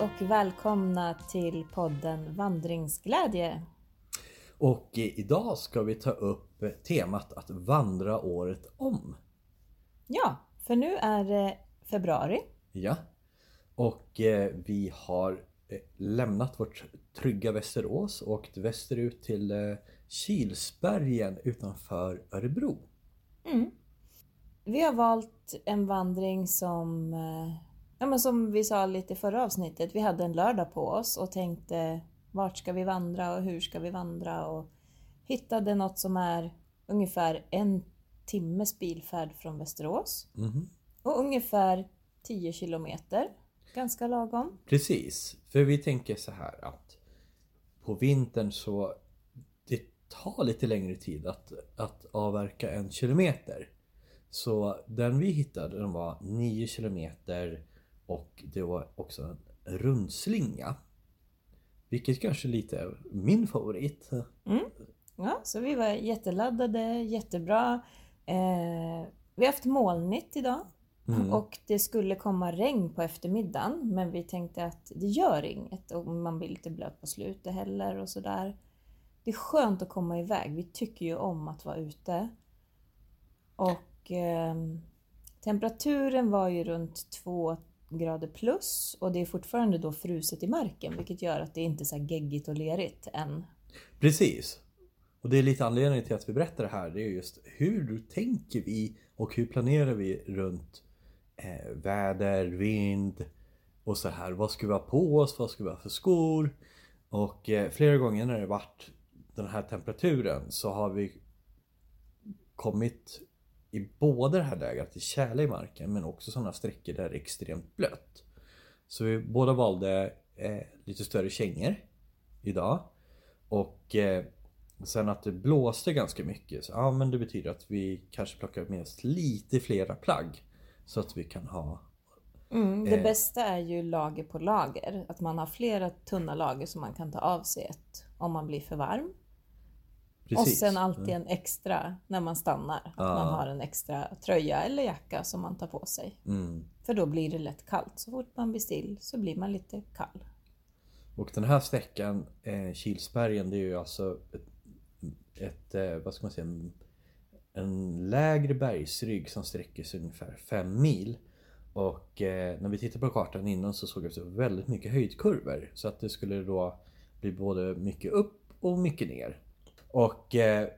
Och välkomna till podden Vandringsglädje. Och idag ska vi ta upp temat att vandra året om. Ja, för nu är det februari. Ja. Och eh, vi har eh, lämnat vårt trygga Västerås och åkt västerut till eh, Kilsbergen utanför Örebro. Mm. Vi har valt en vandring som, ja, men som vi sa lite i förra avsnittet, vi hade en lördag på oss och tänkte vart ska vi vandra och hur ska vi vandra och hittade något som är ungefär en timmes bilfärd från Västerås Mhm. och ungefär 10 kilometer. Ganska lagom. Precis, för vi tänker så här att på vintern så det tar lite längre tid att, att avverka en kilometer. Så den vi hittade den var 9 kilometer och det var också en rundslinga. Vilket kanske lite är min favorit. Ja, så vi var jätteladdade, jättebra. Eh, vi har haft molnigt idag Mm. och det skulle komma regn på eftermiddagen men vi tänkte att det gör inget och man blir lite blöt på slutet heller och sådär. Det är skönt att komma iväg. Vi tycker ju om att vara ute. Och eh, temperaturen var ju runt 2 grader plus och det är fortfarande då fruset i marken vilket gör att det inte är så här geggigt och lerigt än. Precis. Och det är lite anledningen till att vi berättar det här. Det är just hur tänker vi och hur planerar vi runt eh, väder, vind och så här. Vad ska vi ha på oss? Vad ska vi ha för skor? Och eh, flera gånger när det varit den här temperaturen så har vi kommit i både det här läget, att det är tjäle i marken men också sådana sträckor där det är extremt blött. Så vi båda valde eh, lite större kängor idag. Och eh, sen att det blåste ganska mycket. Så, ja men det betyder att vi kanske plockar med oss lite flera plagg. Så att vi kan ha Mm, det Eh. bästa är ju lager på lager. Att man har flera tunna lager som man kan ta av sig ett om man blir för varm. Och precis. sen alltid en extra när man stannar. Att man har en extra tröja eller jacka som man tar på sig. Mm. För då blir det lätt kallt. Så fort man blir still så blir man lite kall. Och den här sträckan, eh, Kilsbergen, det är ju alltså ett, ett eh, vad ska man säga, en, en lägre bergsrygg som sträcker sig ungefär 5 mil. Och eh, när vi tittade på kartan innan så såg vi så väldigt mycket höjdkurvor. Så att det skulle då bli både mycket upp och mycket ner. Och eh,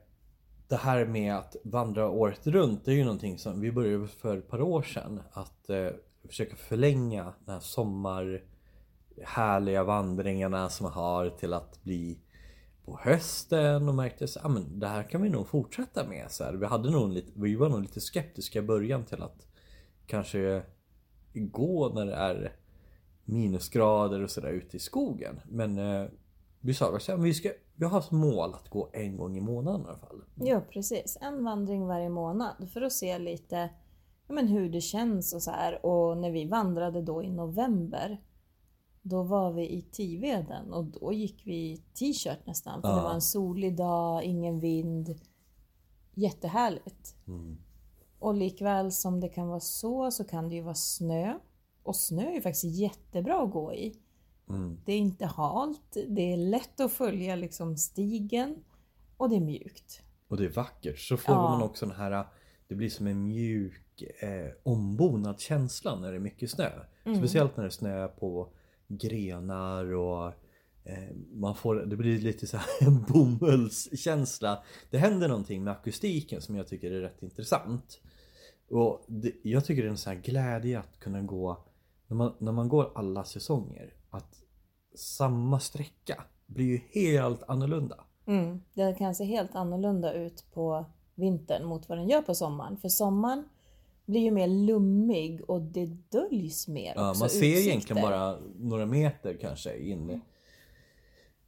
det här med att vandra året runt, det är ju någonting som vi började för ett par år sedan. Att eh, försöka förlänga den här sommar härliga vandringarna som man har till att bli på hösten och märkte att ah, men det här kan vi nog fortsätta med. Så här, vi, hade nog lite, vi var nog lite skeptiska i början till att kanske gå när det är minusgrader och sådär ute i skogen. Men eh, vi sa att vi, ska, vi har som mål att gå en gång i månaden i alla fall. Jo precis, en vandring varje månad för att se lite ja, men hur det känns och så här. Och när vi vandrade då i november då var vi i Tiveden och då gick vi i t-shirt nästan. För det Ja. var en solig dag, ingen vind. Jättehärligt. Mm. Och likväl som det kan vara så, så kan det ju vara snö. Och snö är ju faktiskt jättebra att gå i. Mm. Det är inte halt, det är lätt att följa liksom stigen och det är mjukt. Och det är vackert. Så får Ja. man också den här Det blir som en mjuk eh, ombonad känsla när det är mycket snö. Mm. Speciellt när det snöar på grenar och eh, man får, det blir lite så här en bomullskänsla. Det händer någonting med akustiken som jag tycker är rätt intressant. Och det, jag tycker det är en sån här glädje att kunna gå när man, när man går alla säsonger. Att samma sträcka blir ju helt annorlunda. Mm. Det kan se helt annorlunda ut på vintern mot vad den gör på sommaren. För sommaren blir ju mer lummig och det döljs mer Ja, också. man ser utsikter. egentligen bara några meter kanske in.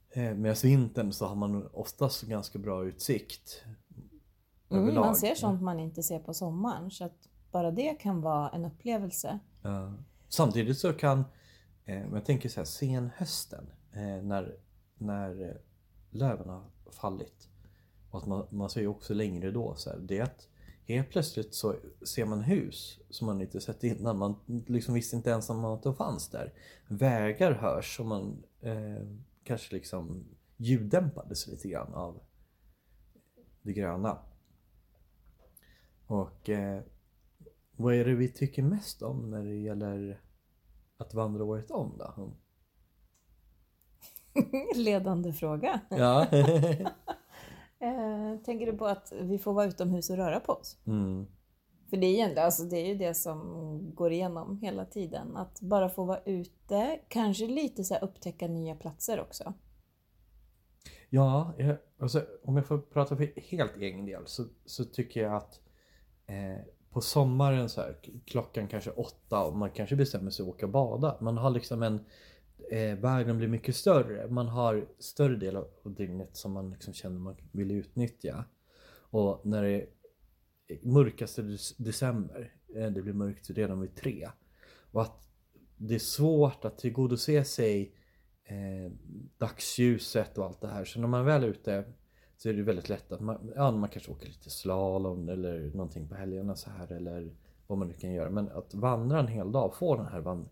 Eh, Medan vintern så har man oftast ganska bra utsikt. Mm, man ser sånt man inte ser på sommaren. Så att bara det kan vara en upplevelse. Ja. Samtidigt så kan, Eh, men jag tänker så här, senhösten hösten när, när eh, löven har fallit. Och att man, man ser ju också längre då så här, det är att helt plötsligt så ser man hus som man inte sett innan. Man liksom visste inte ens om att de fanns där. Vägar hörs och man eh, kanske liksom ljuddämpades lite grann av det gröna. Och eh, vad är det vi tycker mest om när det gäller att vandra året om då? Ledande fråga. Ja. Eh, tänker du på att vi får vara utomhus och röra på oss? mm. För det är, ju ändå, alltså det är ju det som går igenom hela tiden. Att bara få vara ute, kanske lite så här upptäcka nya platser också. Ja, jag, alltså, om jag får prata för helt egen del så, så tycker jag att eh, på sommaren så här, klockan kanske åtta och man kanske bestämmer sig att åka och bada. Man har liksom en eh, världen blir mycket större. Man har större del av dygnet som man liksom känner man vill utnyttja. Och när det är mörkaste december, eh, det blir mörkt redan vid tre. Och att det är svårt att tillgodose sig eh, dagsljuset och allt det här. Så när man väl är ute så är det väldigt lätt att man, ja, man kanske åker lite slalom eller någonting på helgerna så här eller vad man nu kan göra. Men att vandra en hel dag, få den här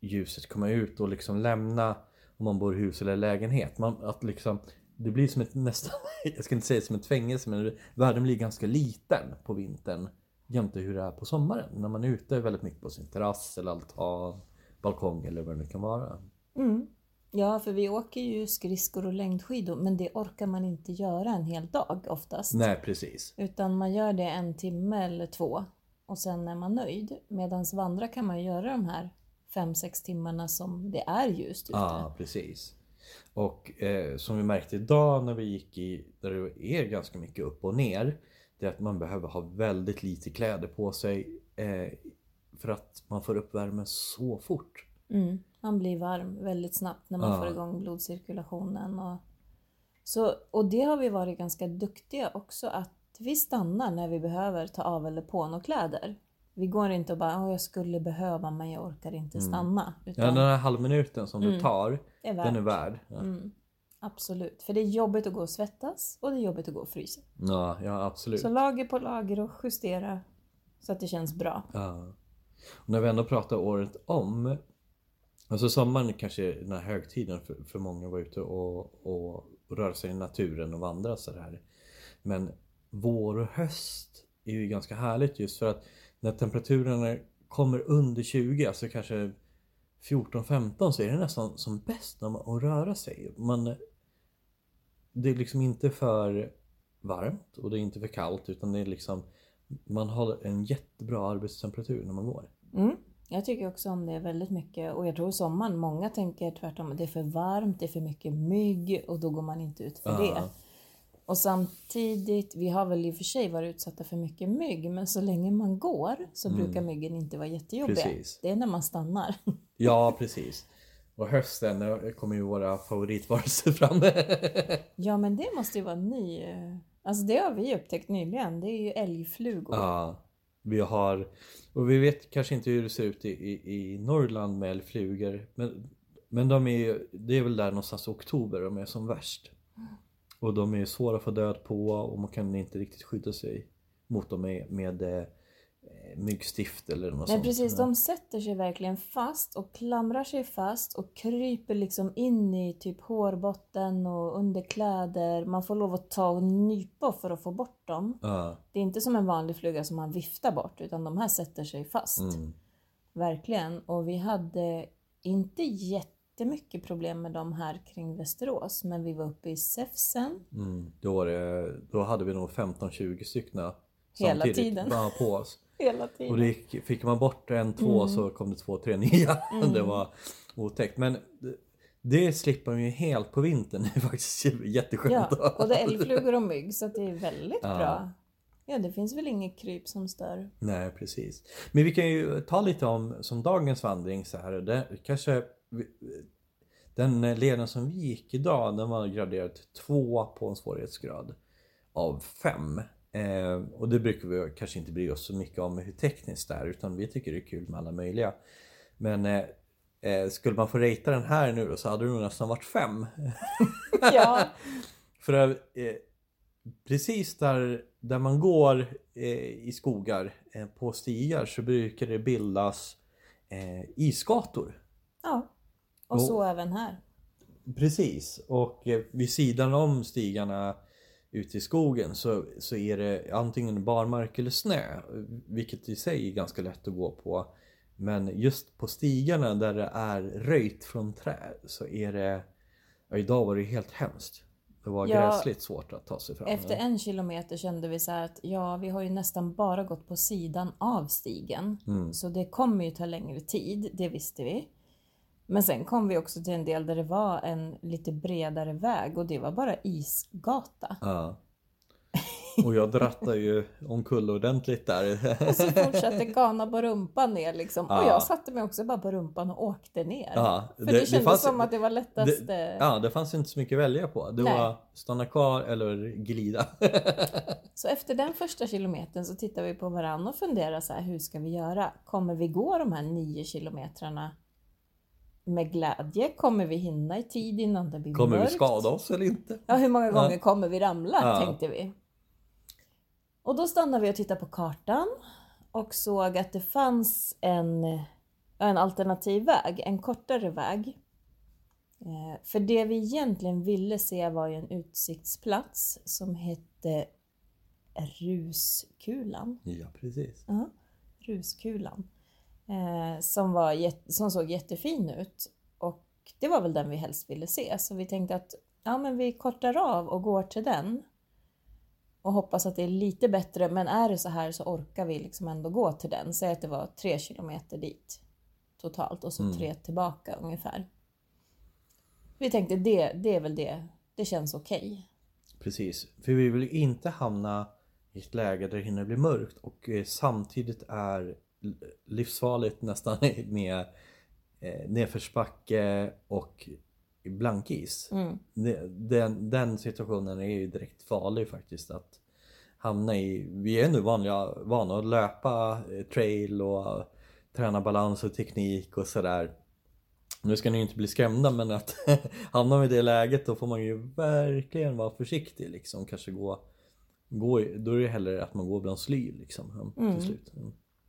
ljuset komma ut och liksom lämna om man bor i hus eller lägenhet. Man, att liksom, det blir som ett nästan, jag ska inte säga som ett fängelse men världen blir ganska liten på vintern jämte hur det är på sommaren. När man är ute väldigt mycket på sin terrass eller altan, balkong eller vad det nu kan vara. Mm. Ja, för vi åker ju skridskor och längdskidor, men det orkar man inte göra en hel dag oftast. Nej precis. Utan man gör det en timme eller två och sen är man nöjd. Medan vandra kan man göra de här fem sex timmarna som det är ljust ute. Ja, precis. Och eh, som vi märkte idag när vi gick i, där det är ganska mycket upp och ner. Det är att man behöver ha väldigt lite kläder på sig. Eh, för att man får upp värmen så fort. Mm. Man blir varm väldigt snabbt när man Ja. får igång blodcirkulationen. Och, så, och det har vi varit ganska duktiga också att vi stannar när vi behöver ta av eller på några kläder. Vi går inte och bara jag skulle behöva men jag orkar inte stanna. Ja, Utan den här halvminuten som det tar, det är den är värd. Ja, Mm. Absolut, för det är jobbigt att gå och svettas och det är jobbigt att gå och frysa. ja, ja absolut. Så lager på lager och justera så att det känns bra. Ja. Och när vi ändå pratar året om. Alltså sommaren är kanske den här högtiden för, för många att vara ute och, och, och röra sig i naturen och vandra så här. Men vår och höst är ju ganska härligt just för att när temperaturerna kommer under 20, alltså kanske 14-15 så är det nästan som bäst när man, att röra sig. Man, det är liksom inte för varmt och det är inte för kallt utan det är liksom man har en jättebra arbetstemperatur när man går. Mm. Jag tycker också om det väldigt mycket och jag tror sommaren, många tänker tvärtom att det är för varmt, det är för mycket mygg och då går man inte ut för Ja. det. Och samtidigt, vi har väl i och för sig varit utsatta för mycket mygg men så länge man går så brukar myggen inte vara jättejobbiga. Mm. Precis. Det är när man stannar. Ja precis. Och hösten kommer ju våra favoritvarelser fram. Ja men det måste ju vara ny, eh, alltså det har vi upptäckt nyligen, det är ju älgflugor. ja. Vi har, och vi vet kanske inte hur det ser ut i, i, i Norrland med älgflugor. Men, men de är ju, det är väl där någonstans i oktober de är som värst. Och de är svåra att få död på och man kan inte riktigt skydda sig mot dem med, med eh, myggstift eller något Nej sånt. precis, de sätter sig verkligen fast och klamrar sig fast och kryper liksom in i typ hårbotten och under kläder. Man får lov att ta och nypa för att få bort dem. Ja. Det är inte som en vanlig fluga som man viftar bort utan de här sätter sig fast. Mm. Verkligen. Och vi hade inte jättemycket problem med dem här kring Västerås men vi var uppe i Säfsen. Mm, då, var det, då hade vi nog 15-20 stycken Hela samtidigt tiden. bara på oss. Hela tiden. Och det gick, fick man bort en, två så kom det två, tre nya. Det var otäckt. Men det, slipper man ju helt på vintern. Det är faktiskt jätteskönt. Ja, och det är älgflugor och mygg så det är väldigt Ja. bra. Ja, det finns väl inget kryp som stör. Nej precis. Men vi kan ju ta lite om som dagens vandring så här. Det, kanske den leden som vi gick idag den var graderad till två på en svårighetsgrad av fem. Eh, och det brukar vi kanske inte bry oss så mycket om hur tekniskt det är utan vi tycker det är kul med alla möjliga. Men eh, eh, skulle man få ratea den här nu då så hade det nog nästan varit fem. Ja, För eh, precis där där man går eh, i skogar eh, på stigar så brukar det bildas isgator. Ja. Och Och- så även här. Precis, och eh, vid sidan om stigarna ute i skogen så, så är det antingen barmark eller snö. Vilket i sig är ganska lätt att gå på. Men just på stigarna där det är röjt från trä så är det... Ja, idag var det helt hemskt. Det var Ja, gräsligt svårt att ta sig fram. Efter en kilometer kände vi så här att ja, vi har ju nästan bara gått på sidan av stigen. Mm. Så det kommer ju ta längre tid, det visste vi. Men sen kom vi också till en del där det var en lite bredare väg och det var bara isgata. Ja. Och jag drattade ju omkull ordentligt där. Och så fortsatte Ghana på rumpan ner liksom. Ja. Och jag satte mig också bara på rumpan och åkte ner. Ja, För det- det, det kändes fanns- som att det var lättast. Det, ja, det fanns inte så mycket att välja på. Det Nej. var stanna kvar eller glida. Så efter den första kilometern så tittar vi på varandra och funderar så här, hur ska vi göra? Kommer vi gå de här nio kilometrarna med glädje? Kommer vi hinna i tid innan det blir Kommer vi mörkt? skada oss eller inte? Ja, hur många Ja. gånger kommer vi ramla? Ja. tänkte vi. Och då stannade vi och tittade på kartan och såg att det fanns en, ja, en alternativ väg, en kortare väg. Eh, För det vi egentligen ville se var ju en utsiktsplats som hette Ruskulan. Ja, precis. Ja, Ruskulan. Eh, som, var, som såg jättefin ut. Och det var väl den vi helst ville se. Så vi tänkte att ja, men vi kortar av och går till den. Och hoppas att det är lite bättre. Men är det så här så orkar vi liksom ändå gå till den. Säg att det var tre kilometer dit totalt och så Mm. tre tillbaka ungefär. Vi tänkte det, det är väl det. Det känns okej. Precis. För vi vill inte hamna i ett läge där det hinner bli mörkt och eh, samtidigt är livsfarligt nästan med eh, nedförsbacke och blankis. Mm. Den, den situationen är ju direkt farlig faktiskt att hamna i. Vi är nu vanliga, vana att löpa eh, trail och träna balans och teknik och sådär. Nu ska ni inte bli skrämda men att hamna i det läget då får man ju verkligen vara försiktig liksom. Kanske gå, gå då är det hellre att man går bland sly liksom Mm. till slut.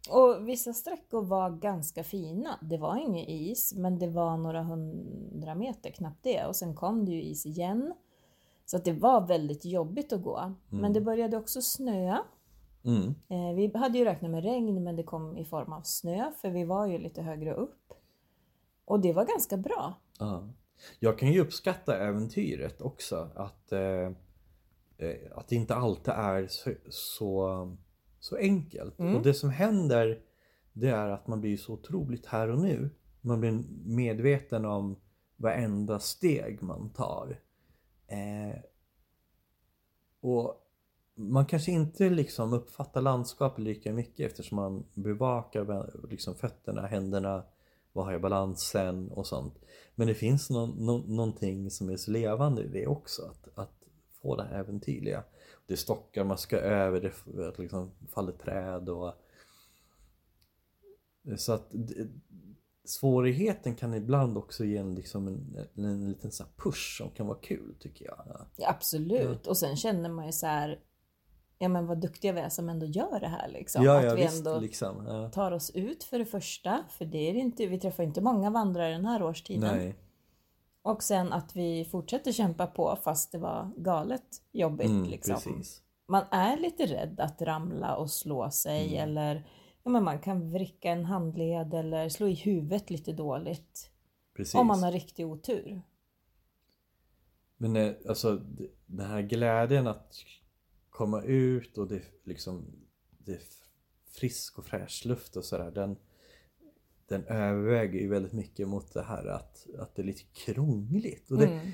Mm. Och vissa sträckor var ganska fina. Det var ingen is, men det var några hundra meter, knappt det. Och sen kom det ju is igen. Så att det var väldigt jobbigt att gå. Men det började också snöa. Mm. Eh, vi hade ju räknat med regn, men det kom i form av snö, för vi var ju lite högre upp. Och det var ganska bra. Ja. Jag kan ju uppskatta äventyret också. Att, eh, eh, att det inte alltid är så, så, så enkelt. Mm. Och det som händer det är att man blir så otroligt här och nu. Man blir medveten om varenda steg man tar. Eh, och man kanske inte liksom uppfattar landskapet lika mycket eftersom man bevakar liksom fötterna, händerna, vad har jag balansen och sånt. Men det finns nå nå någonting som är så levande i det också. Att, att få det här äventyrliga. Det är stockar man ska över, det att liksom faller träd och... Så att svårigheten kan ibland också ge en, liksom en, en, en liten så push som kan vara kul tycker jag. Ja, absolut. Och sen känner man ju så här, ja men vad duktiga vi är som ändå gör det här liksom. ja, att ja vi visst ändå liksom. Ja. tar oss ut för det första, för det är inte, vi träffar inte många vandrare den här årstiden. Nej. Och sen att vi fortsätter kämpa på fast det var galet jobbigt. Mm, liksom. precis. Man är lite rädd att ramla och slå sig Mm. eller ja, men man kan vricka en handled eller slå i huvudet lite dåligt. precis. Om man har riktig otur. Men eh, alltså den här glädjen att komma ut och det liksom det frisk och fräsch luft och sådär den, den överväger ju väldigt mycket mot det här att, att det är lite krångligt. Och det, Mm.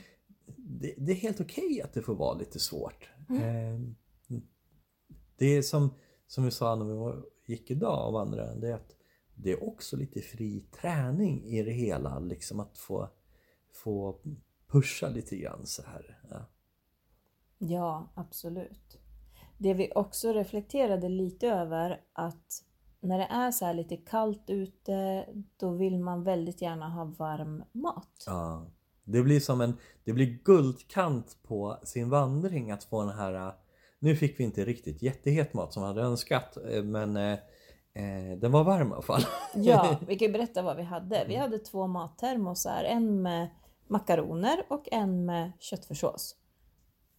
det, det är helt okej att det får vara lite svårt. Eh, Det är som, som vi sa när vi gick idag och vandrade, det är att det är också lite fri träning i det hela. Liksom att få, få pusha lite grann så här. Ja. Ja, absolut. Det vi också reflekterade lite över att när det är så här lite kallt ute, då vill man väldigt gärna ha varm mat. Ja. Det blir som en det blir guldkant på sin vandring att få den här Nu fick vi inte riktigt jättehet mat som vi hade önskat eh, men eh, eh, den var varm i alla fall. Ja, vi kan ju berätta vad vi hade. Vi hade två mattermosar, en med makaroner och en med köttfärssås.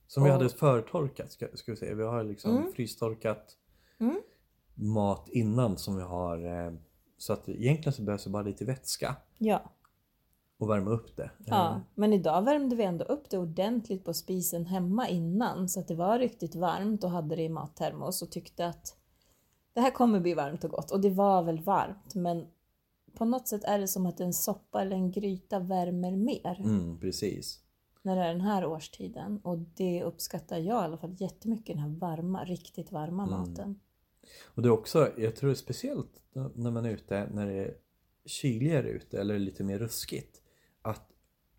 Som vi hade förtorkat ska, ska vi säga. Vi har liksom Mm. frystorkat Mm. Mat innan som vi har eh, så att egentligen så behövs det bara lite vätska Ja, och värma upp det. ja, Eh, men idag värmde vi ändå upp det ordentligt på spisen hemma innan så att det var riktigt varmt och hade det i mattermos och tyckte att det här kommer bli varmt och gott. Och det var väl varmt men på något sätt är det som att en soppa eller en gryta värmer mer Mm, precis. när det är den här årstiden. Och det uppskattar jag i alla fall jättemycket, den här varma, riktigt varma Mm. maten. Och det är också, jag tror speciellt när man är ute när det är kyligare ute eller lite mer ruskigt. Att,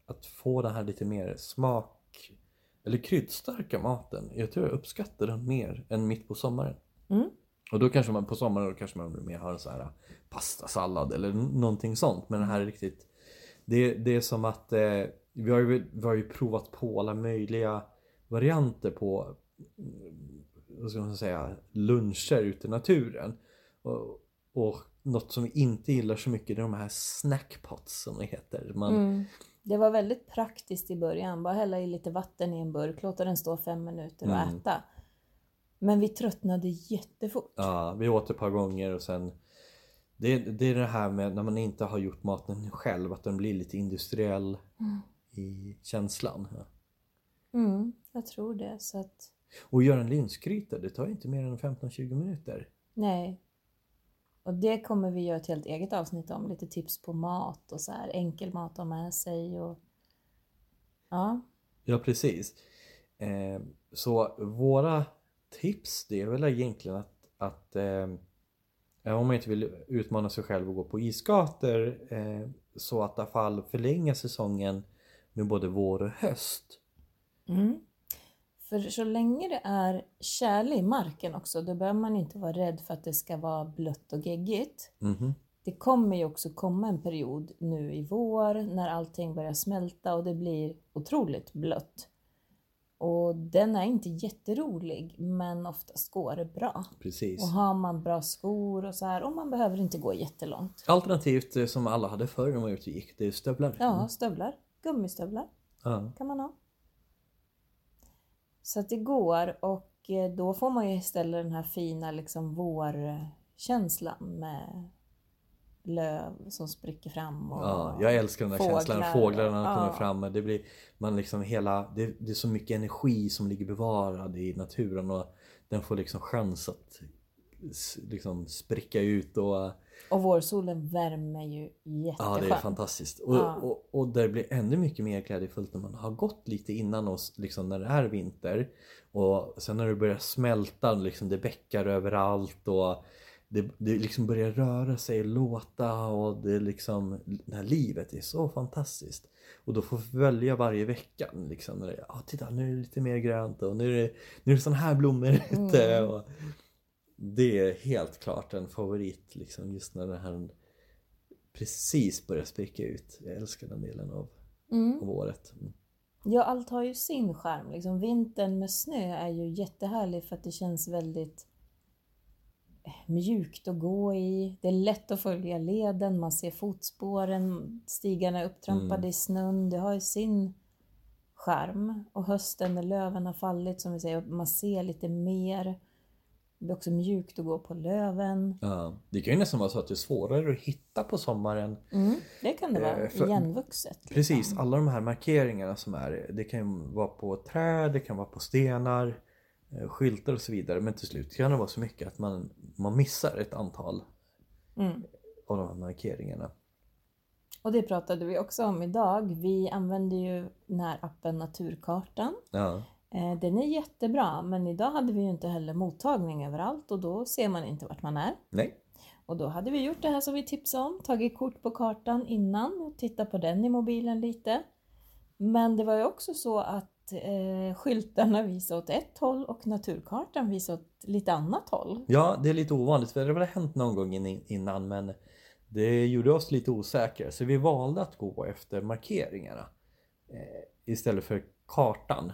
att få den här lite mer smak eller kryddstarka maten. Jag tror jag uppskattar den mer än mitt på sommaren. Mm. Och då kanske man på sommaren då kanske man mer har så här pastasallad eller någonting sånt. Men det här är riktigt Det, det är som att eh, vi, har ju, vi har ju provat på alla möjliga varianter på vad ska man säga, luncher ute i naturen. Och, och något som vi inte gillar så mycket är de här snackpots som det heter. Man, Mm. Det var väldigt praktiskt i början. Bara hälla i lite vatten i en burk, låta den stå fem minuter och Mm. äta. Men vi tröttnade jättefort. Ja, vi åt ett par gånger och sen det, det är det här med när man inte har gjort maten själv att den blir lite industriell Mm. i känslan. Ja. Mm, jag tror det. Så att, Och göra en linsgryta, det tar inte mer än 15-20 minuter. nej. Och det kommer vi göra ett helt eget avsnitt om. Lite tips på mat och så här enkel mat att ha med sig. Och... Ja, Ja, precis. Eh, så våra tips det är väl egentligen att, att eh, om man inte vill utmana sig själv och gå på isgator eh, så att i alla fall förlänga säsongen med både vår och höst. Mm. För så länge det är tjäle i marken också, då behöver man inte vara rädd för att det ska vara blött och geggigt. Mhm. Det kommer ju också komma en period nu i vår när allting börjar smälta och det blir otroligt blött. Och den är inte jätterolig, men oftast går det bra. Precis. Och har man bra skor och så här, och man behöver inte gå jättelångt. Alternativt eh, som alla hade förr när man var ute och gick, det är stövlar. Ja, stövlar. Gummistövlar. Ja. kan man ha. Så att det går och eh, då får man ju istället den här fina liksom vårkänslan med löv som spricker fram och Ja, jag älskar den där fåglar känslan. Fåglarna ja. kommer fram. Det blir, man liksom hela, det, det är så mycket energi som ligger bevarad i naturen och den får liksom chans att liksom spricka ut och Och vårsolen värmer ju ja jätteskönt. det är fantastiskt. Och, Ja. och, och det blir ännu mycket mer glädjefullt när man har gått lite innan oss liksom när det är vinter och sen när det börjar smälta liksom det bäckar överallt och det, det liksom börjar röra sig och låta och det är liksom det här livet är så fantastiskt. Och då får vi välja varje vecka liksom. När det, ah, titta nu är det lite mer grönt och nu är det, nu är det såna här blommor ute. Mm. Och det är helt klart en favorit liksom just när det här precis börjar spricka ut. Jag älskar den delen av, Mm. av året. Mm. Ja, allt har ju sin charm. Liksom, vintern med snö är ju jättehärlig för att det känns väldigt eh, mjukt att gå i. Det är lätt att följa leden, man ser fotspåren, stigarna är upptrampade Mm. i snön. Det har ju sin charm. Och hösten när löven har fallit, som vi säger, man ser lite mer. Det blir också mjukt att gå på löven. Ja, det kan ju nästan vara så att det är svårare att hitta på sommaren. Mm, det kan det vara, Eh, för- igenvuxet. liksom. Precis, alla de här markeringarna som är. Det kan ju vara på träd, det kan vara på stenar, eh, skyltar och så vidare. Men till slut kan det vara så mycket att man, man missar ett antal Mm. av de här markeringarna. Och det pratade vi också om idag. Vi använder ju den här appen Naturkartan. Ja, Den är jättebra, men idag hade vi ju inte heller mottagning överallt och då ser man inte vart man är. nej. Och då hade vi gjort det här som vi tipsade om, tagit kort på kartan innan och tittat på den i mobilen lite. Men det var ju också så att eh, skyltarna visade åt ett håll och naturkartan visade åt lite annat håll. Ja, det är lite ovanligt för det har väl hänt någon gång in- innan men det gjorde oss lite osäkra så vi valde att gå efter markeringarna eh, istället för kartan.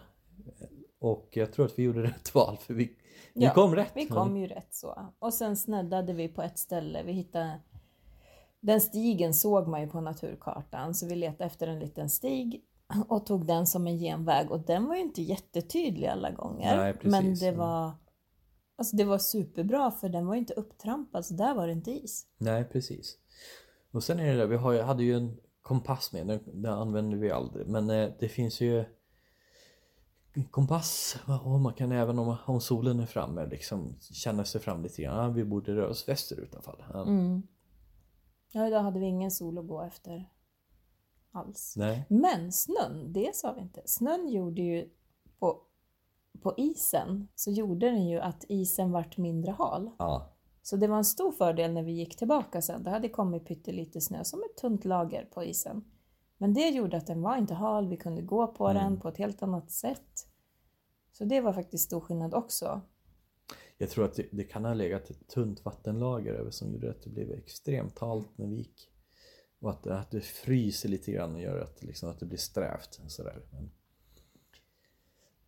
Och jag tror att vi gjorde rätt val för vi, vi Ja, kom rätt. Vi kom ju rätt så. Och sen sneddade vi på ett ställe. Vi hittade... Den stigen såg man ju på naturkartan så vi letade efter en liten stig och tog den som en genväg och den var ju inte jättetydlig alla gånger. Nej, precis. men det Mm. var... Alltså det var superbra för den var ju inte upptrampad så där var det inte is. Nej, precis. Och sen är det där, vi har, hade ju en kompass med, den, den använder vi aldrig. Men eh, det finns ju kompass och man kan även om, om solen är framme liksom känna sig fram lite grann. Ja, vi borde röra oss västerut i alla fall. Ja. Mm. Ja, idag hade vi ingen sol att gå efter alls. Nej. Men snön, det sa vi inte. Snön gjorde ju på, på isen, så gjorde den ju att isen vart mindre hal. Ja. Så det var en stor fördel när vi gick tillbaka sen. Det hade kommit pyttelite snö, som ett tunt lager på isen. Men det gjorde att den var inte hal, vi kunde gå på Mm. den på ett helt annat sätt. Så det var faktiskt stor skillnad också. Jag tror att det, det kan ha legat ett tunt vattenlager över som gjorde att det blev extremt halt när vi gick. Och att, att det fryser lite grann och gör att, liksom, att det blir strävt. Sådär. Men,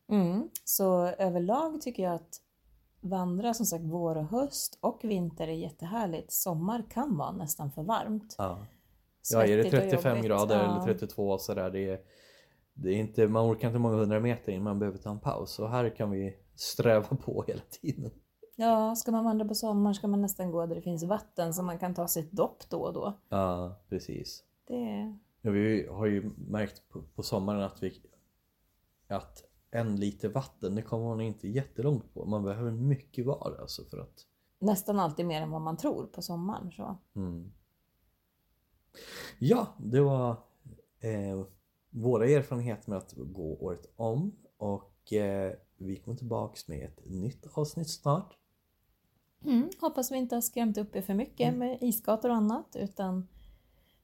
Mm. Så överlag tycker jag att vandra som sagt vår och höst och vinter är jättehärligt. Sommar kan vara nästan för varmt. ja. Ja, är det Svettigt och 35 jobbigt. grader Ja. eller 32 sådär. Det är, det är inte, man orkar inte många hundra meter innan man behöver ta en paus. Och här kan vi sträva på hela tiden. Ja, ska man vandra på sommaren ska man nästan gå där det finns vatten så man kan ta sig ett dopp då och då. Ja, precis. Det... Ja, vi har ju märkt på, på sommaren att, vi, att en liter vatten, det kommer man inte jättelångt på. Man behöver mycket var alltså för att... Nästan alltid mer än vad man tror på sommaren. Så. Mm. Ja, det var eh, våra erfarenheter med att gå året om. Och eh, vi kommer tillbaks med ett nytt avsnitt snart. Mm, hoppas vi inte har skrämt upp er för mycket med isgator och annat utan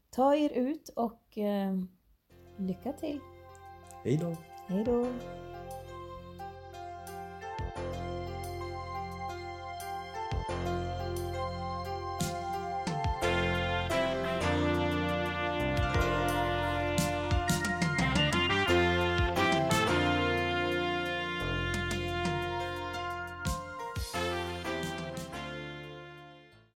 ta er ut och eh, lycka till. Hej då! Hej då!